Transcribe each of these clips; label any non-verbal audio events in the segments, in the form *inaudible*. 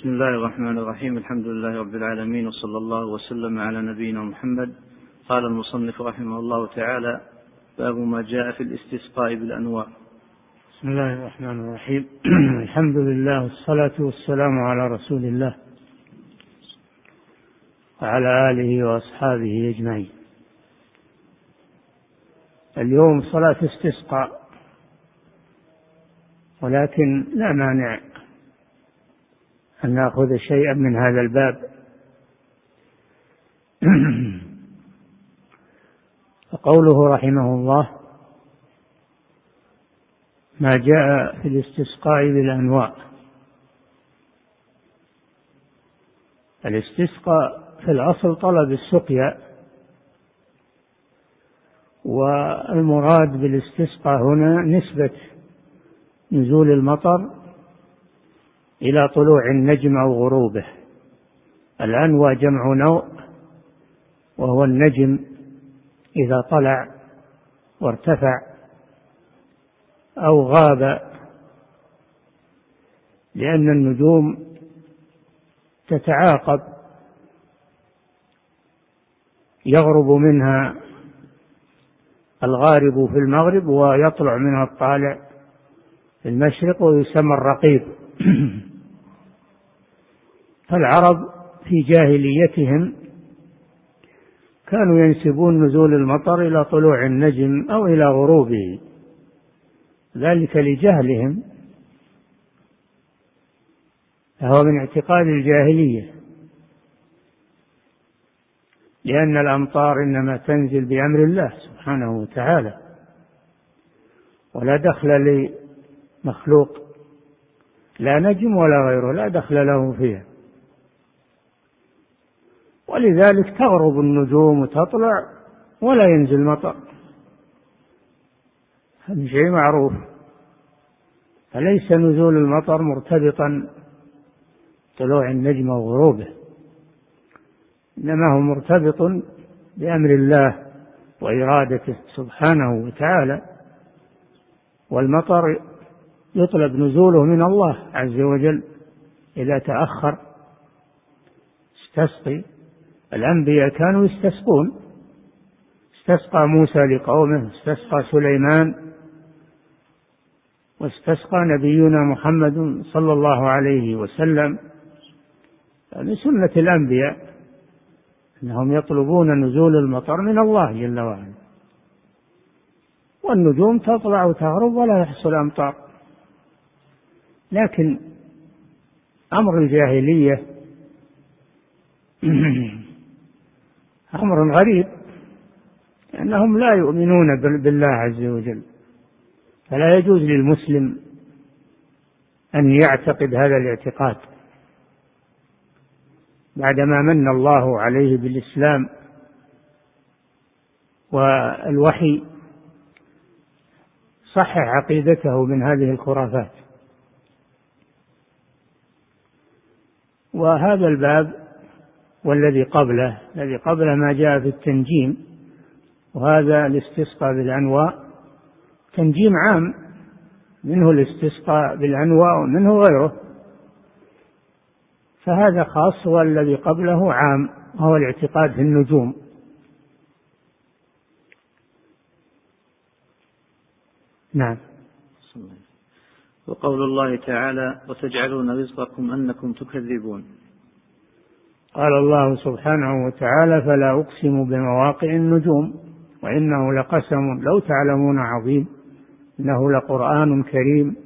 بسم الله الرحمن الرحيم. الحمد لله رب العالمين وصلى الله وسلم على نبينا محمد. قال المصنف رحمه الله تعالى باب ما جاء في الاستسقاء بالانواع بسم الله الرحمن الرحيم. *clears throat* الحمد لله والصلاة والسلام على رسول الله وعلى آله وأصحابه أجمعين. اليوم صلاة استسقاء ولكن لا مانع أن نأخذ شيئا من هذا الباب. *clears throat* فقوله رحمه الله ما جاء في الاستسقاء بالأنواع. الاستسقاء في الأصل طلب السقيا والمراد بالاستسقاء هنا نسبة نزول المطر إلى طلوع النجم أو غروبه. الأنوى جمع نوء وهو النجم إذا طلع وارتفع أو غاب. لأن النجوم تتعاقب يغرب منها الغارب في المغرب ويطلع منها الطالع في المشرق ويسمى الرقيب. *clears throat* فالعرب في جاهليتهم كانوا ينسبون نزول المطر إلى طلوع النجم أو إلى غروبه ذلك لجهلهم. فهو من اعتقاد الجاهلية. لأن الأمطار إنما تنزل بأمر الله سبحانه وتعالى ولا دخل لمخلوق لا نجم ولا غيره لا دخل له فيها. ولذلك تغرب النجوم وتطلع ولا ينزل مطر. هذا شيء معروف. فليس نزول المطر مرتبطا طلوع النجم وغروبه إنما هو مرتبط بأمر الله وإرادته سبحانه وتعالى. والمطر يطلب نزوله من الله عز وجل إذا تأخر استسقي الأنبياء كانوا يستسقون. استسقى موسى لقومه استسقى سليمان واستسقى نبينا محمد صلى الله عليه وسلم. من سنة الأنبياء أنهم يطلبون نزول المطر من الله جل وعلا. والنجوم تطلع وتغرب ولا يحصل أمطار. لكن أمر الجاهلية *clears throat* أمر غريب لأنهم لا يؤمنون بالله عز وجل. فلا يجوز للمسلم أن يعتقد هذا الاعتقاد. بعدما من الله عليه بالإسلام والوحي صحح عقيدته من هذه الخرافات. وهذا الباب والذي قبله الذي قبله ما جاء في التنجيم وهذا الاستسقاء بالأنواء. تنجيم عام منه الاستسقاء بالأنواع ومنه غيره. فهذا خاص والذي قبله عام وهو الاعتقاد في النجوم. نعم. وقول الله تعالى وتجعلون رزقكم أنكم تكذبون. قال الله سبحانه وتعالى فلا أقسم بمواقع النجوم وإنه لقسم لو تعلمون عظيم إنه لقرآن كريم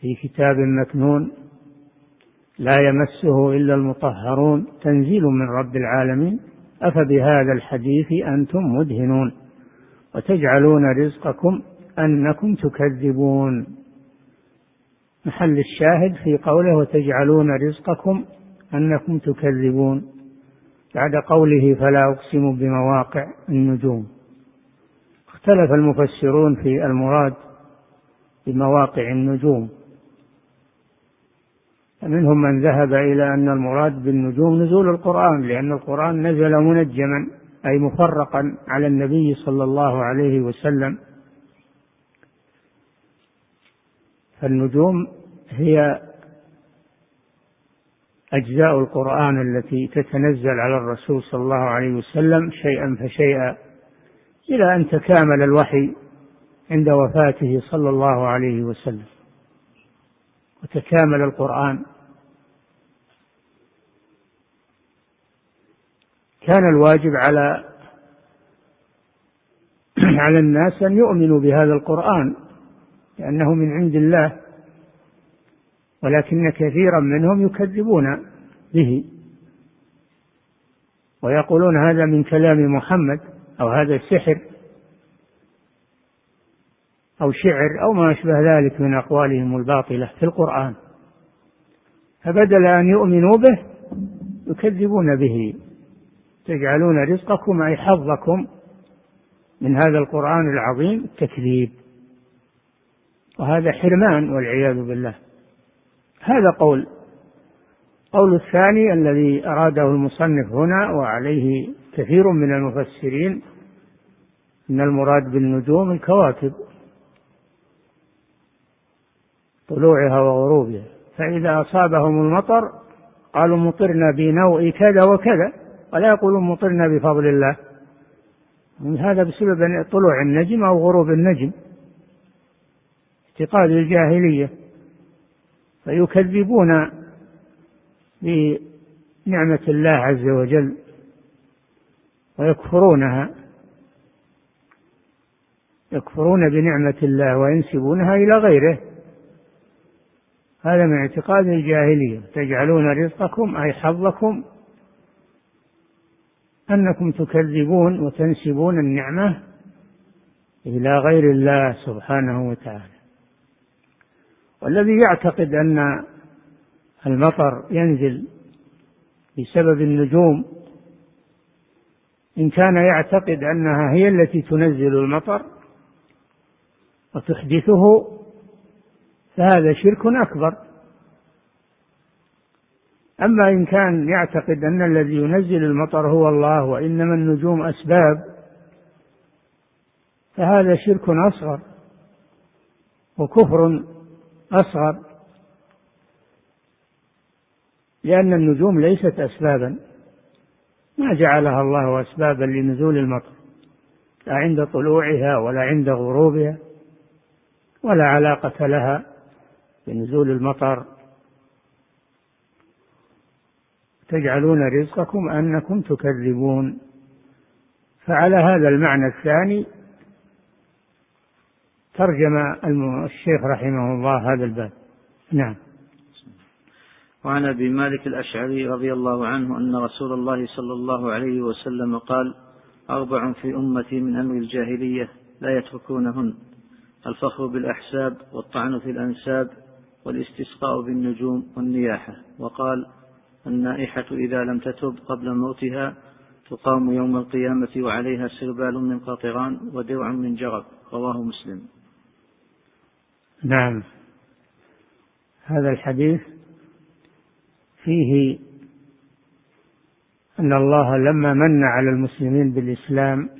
في كتاب مكنون لا يمسه إلا المطهرون تنزيل من رب العالمين أفبهذا الحديث أنتم مدهنون وتجعلون رزقكم أنكم تكذبون محل الشاهد في قوله وتجعلون رزقكم أنكم تكذبون بعد قوله فلا أقسم بمواقع النجوم. اختلف المفسرون في المراد بمواقع النجوم. فمنهم من ذهب إلى أن المراد بالنجوم نزول القرآن لأن القرآن نزل منجما أي مفرقا على النبي صلى الله عليه وسلم. فالنجوم هي أجزاء القرآن التي تتنزل على الرسول صلى الله عليه وسلم شيئا فشيئا إلى أن تكامل الوحي عند وفاته صلى الله عليه وسلم. وتكامل القرآن. كان الواجب على *clears throat* على الناس أن يؤمنوا بهذا القرآن لأنه من عند الله ولكن كثيرا منهم يكذبون به ويقولون هذا من كلام محمد أو هذا سحر أو شعر أو ما أشبه ذلك من أقوالهم الباطلة في القرآن. فبدل أن يؤمنوا به يكذبون به. تجعلون رزقكم أي حظكم من هذا القرآن العظيم تكذيب. وهذا حرمان والعياذ بالله. هذا قول. قول الثاني الذي أراده المصنف هنا وعليه كثير من المفسرين أن المراد بالنجوم الكواكب طلوعها وغروبها. فإذا أصابهم المطر قالوا مطرنا بنوء كذا وكذا ولا يقولون مطرنا بفضل الله. هذا بسبب طلوع النجم أو غروب النجم اعتقاد الجاهلية. فيكذبون بنعمة الله عز وجل ويكفرونها يكفرون بنعمة الله وينسبونها إلى غيره. هذا من اعتقاد الجاهلية. تجعلون رزقكم أي حظكم أنكم تكذبون وتنسبون النعمة إلى غير الله سبحانه وتعالى. والذي يعتقد أن المطر ينزل بسبب النجوم إن كان يعتقد أنها هي التي تنزل المطر وتحدثه فهذا شرك أكبر. أما إن كان يعتقد أن الذي ينزل المطر هو الله وإنما النجوم أسباب فهذا شرك أصغر وكفر أصغر. لأن النجوم ليست أسبابا. ما جعلها الله أسبابا لنزول المطر. لا عند طلوعها ولا عند غروبها ولا علاقة لها بنزول المطر. تجعلون رزقكم أنكم تكذبون. فعلى هذا المعنى الثاني ترجم الشيخ رحمه الله هذا الباب. نعم. وعن أبي مالك الأشعري رضي الله عنه أن رسول الله صلى الله عليه وسلم قال أربع في أمتي من أمر الجاهلية لا يتركونهن. الفخر بالأحساب والطعن في الأنساب والاستسقاء بالنجوم والنياحة. وقال النائحة إذا لم تتب قبل موتها تقام يوم القيامة وعليها سربال من قطران ودرع من جرب. رواه مسلم. نعم. هذا الحديث فيه أن الله لما من على المسلمين بالإسلام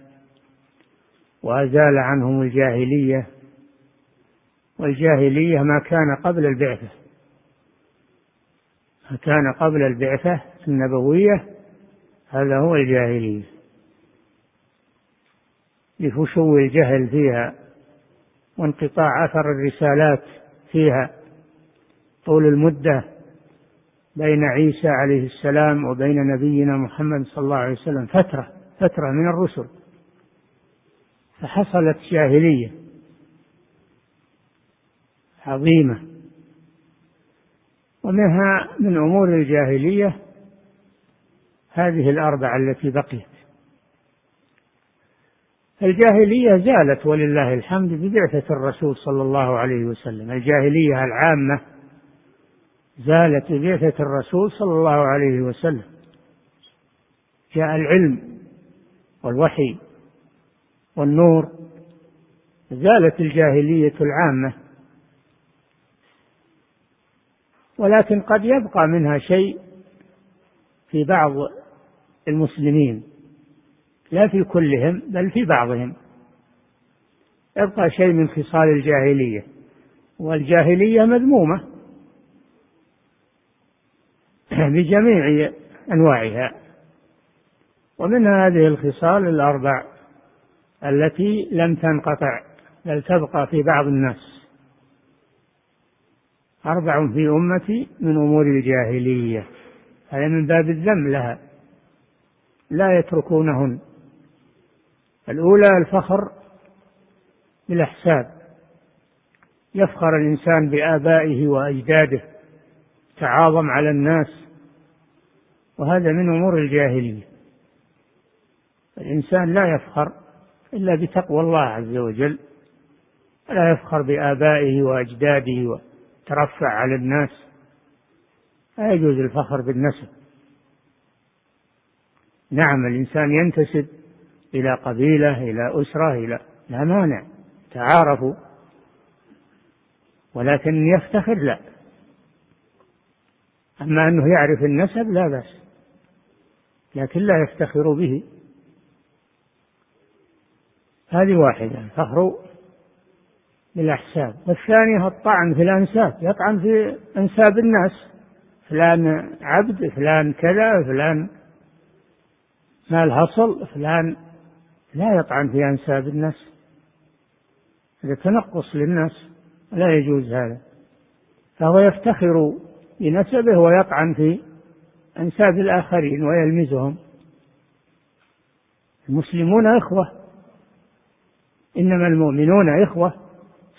وأزال عنهم الجاهلية والجاهلية ما كان قبل البعثة. ما كان قبل البعثة النبوية هذا هو الجاهلية. لفشو الجهل فيها. وانقطاع أثر الرسالات فيها. طول المدة بين عيسى عليه السلام وبين نبينا محمد صلى الله عليه وسلم. فترة فترة من الرسل. فحصلت جاهلية عظيمة. ومنها من أمور الجاهلية هذه الأربعة التي بقيت. الجاهلية زالت ولله الحمد ببعثة الرسول صلى الله عليه وسلم. الجاهلية العامة زالت ببعثة الرسول صلى الله عليه وسلم. جاء العلم والوحي والنور زالت الجاهلية العامة. ولكن قد يبقى منها شيء في بعض المسلمين. لا في كلهم بل في بعضهم. يبقى شيء من خصال الجاهلية. والجاهلية مذمومة *clears throat* بجميع أنواعها. ومن هذه الخصال الأربع التي لم تنقطع بل تبقى في بعض الناس. أربع في أمتي من أمور الجاهلية. هذا من باب الذم لها. لا يتركونهن. الأولى الفخر بالأحساب. يفخر الإنسان بآبائه وأجداده تعاظم على الناس وهذا من أمور الجاهلية. الإنسان لا يفخر إلا بتقوى الله عز وجل لا يفخر بآبائه وأجداده وترفع على الناس. لا يجوز الفخر بالنسب. نعم الإنسان ينتسب إلى قبيلة إلى أسرة إلى لا مانع تعارفوا. ولكن يفتخر لا. أما أنه يعرف النسب لا بأس لكن لا يفتخر به. هذه واحدة الفخر بالأحساب. والثانية الطعن في الأنساب. يطعن في أنساب الناس. فلان عبد فلان كذا فلان مال هصل فلان لا يطعن في أنساب الناس. هذا تنقص للناس لا يجوز هذا. فهو يفتخر بنسبه ويطعن في أنساب الآخرين ويلمزهم. المسلمون إخوة إنما المؤمنون إخوة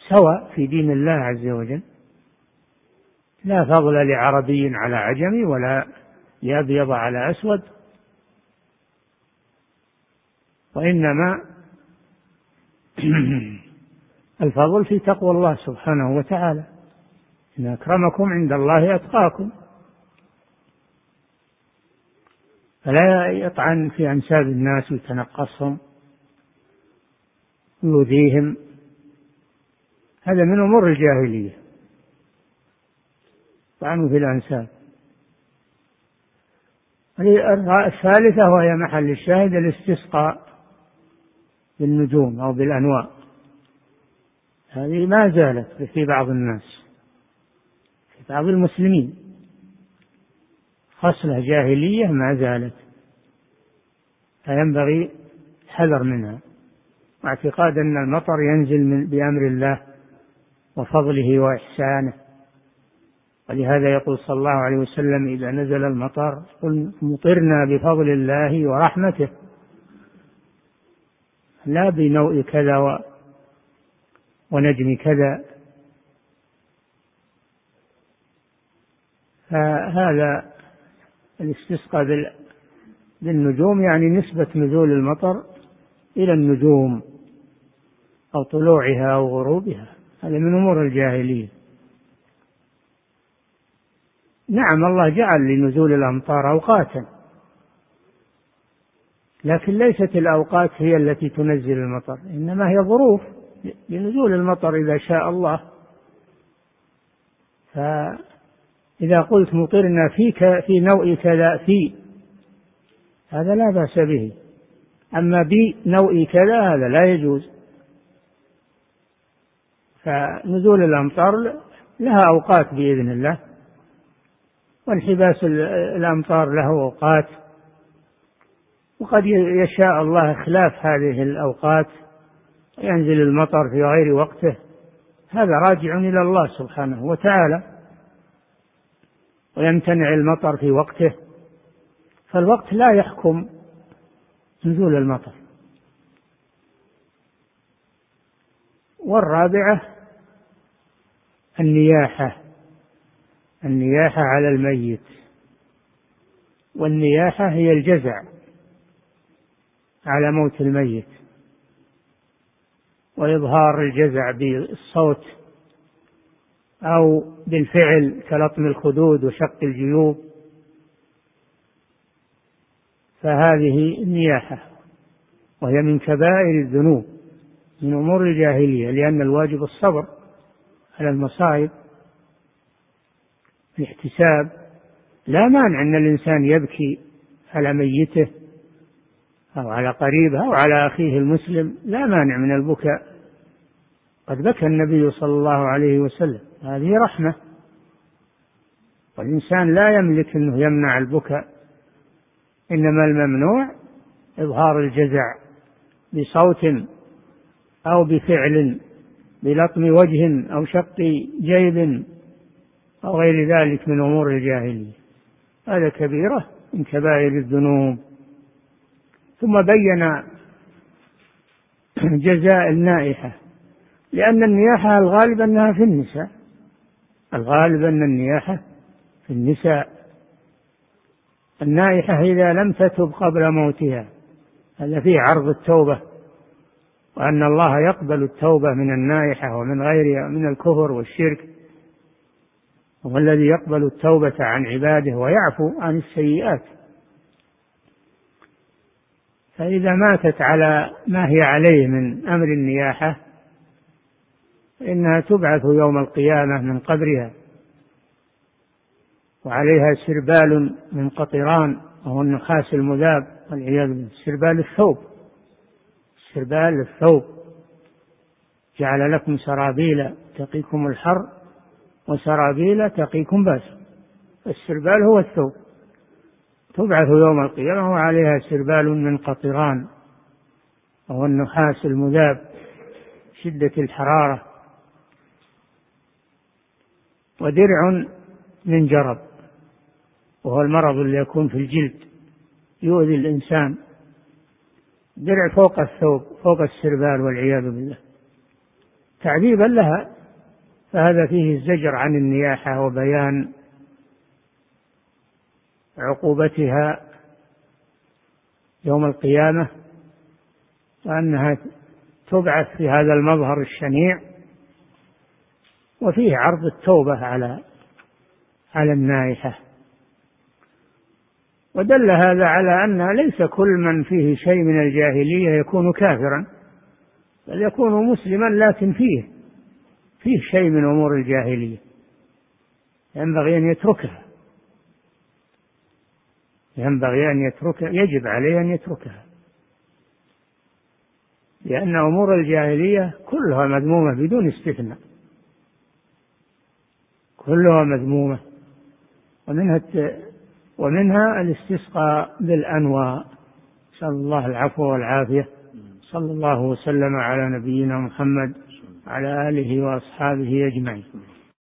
سواء في دين الله عز وجل. لا فضل لعربي على عجمي ولا لأبيض على أسود. وإنما *clears throat* الفضل في تقوى الله سبحانه وتعالى. إن أكرمكم عند الله أتقاكم. فلا يطعن في أنساب الناس ويتنقصهم ويؤذيهم هذا من أمور الجاهلية. طعنوا في الأنساب. الثالثة وهي محل الشاهد الاستسقاء. بالنجوم أو بالأنواع. هذه ما زالت في بعض الناس في بعض المسلمين. خصلة جاهلية ما زالت. فينبغي الحذر منها. واعتقاد أن المطر ينزل من بأمر الله وفضله وإحسانه. ولهذا يقول صلى الله عليه وسلم إذا نزل المطر قل مطرنا بفضل الله ورحمته. لا بنوء كذا ونجم كذا. فهذا الاستسقاء بالنجوم يعني نسبة نزول المطر إلى النجوم أو طلوعها أو غروبها. هذا من أمور الجاهلية. نعم الله جعل لنزول الأمطار أوقاتا. لكن ليست الأوقات هي التي تنزل المطر إنما هي ظروف لنزول المطر إذا شاء الله. فإذا قلت مطرنا في في نوء كذا في هذا لا بأس به. أما بنوء كذا هذا لا يجوز. فنزول الأمطار لها أوقات بإذن الله وانحباس الأمطار له أوقات. وقد يشاء الله خلاف هذه الأوقات ينزل المطر في غير وقته. هذا راجع إلى الله سبحانه وتعالى ويمتنع المطر في وقته. فالوقت لا يحكم نزول المطر. والرابعة النياحة النياحة على الميت. والنياحة هي الجزع. على موت الميت. وإظهار الجزع بالصوت أو بالفعل كلطم الخدود وشق الجيوب. فهذه النياحة وهي من كبائر الذنوب من أمور الجاهلية لأن الواجب الصبر على المصائب. الاحتساب لا مانع أن الإنسان يبكي على ميته أو على قريبه أو على أخيه المسلم لا مانع من البكاء. قد بكى النبي صلى الله عليه وسلم هذه رحمة. والإنسان لا يملك أنه يمنع البكاء إنما الممنوع إظهار الجزع بصوت أو بفعل بلطم وجه أو شق جيب أو غير ذلك من أمور الجاهلية. هذا كبيرة من كبائر الذنوب. ثم بين جزاء النائحة لأن النياحة الغالب أنها في النساء. الغالب أن النياحة في النساء. النائحة إذا لم تتب قبل موتها هذا فيه عرض التوبة وأن الله يقبل التوبة من النائحة ومن غيرها من الكفر والشرك. هو الذي يقبل التوبة عن عباده ويعفو عن السيئات. فإذا ماتت على ما هي عليه من أمر النياحة فإنها تبعث يوم القيامة من قبرها. وعليها سربال من قطران وهو النخاس المذاب والعياذ بالله سربال الثوب. سربال الثوب. جعل لكم سرابيل تقيكم الحر وسرابيل تقيكم باس السربال هو الثوب. تبعث يوم القيامة وعليها سربال من قطران وهو النحاس المذاب شدة الحرارة ودرع من جرب وهو المرض اللي يكون في الجلد يؤذي الإنسان. درع فوق الثوب فوق السربال والعياذ بالله. تعذيبا لها فهذا فيه الزجر عن النياحة وبيان عقوبتها يوم القيامة وأنها تبعث في هذا المظهر الشنيع وفيه عرض التوبة على على النائحة. ودل هذا على أن ليس كل من فيه شيء من الجاهلية يكون كافرا بل يكون مسلما لكن فيه فيه شيء من أمور الجاهلية. ينبغي أن يتركها. ينبغي أن يتركها يجب عليه أن يتركها. لأن أمور الجاهلية كلها مذمومة بدون استثناء. كلها مذمومة. ومنها ومنها الاستسقاء بالأنواء. نسأل الله العفو والعافية. صلى الله وسلم على نبينا محمد على آله وأصحابه أجمعين.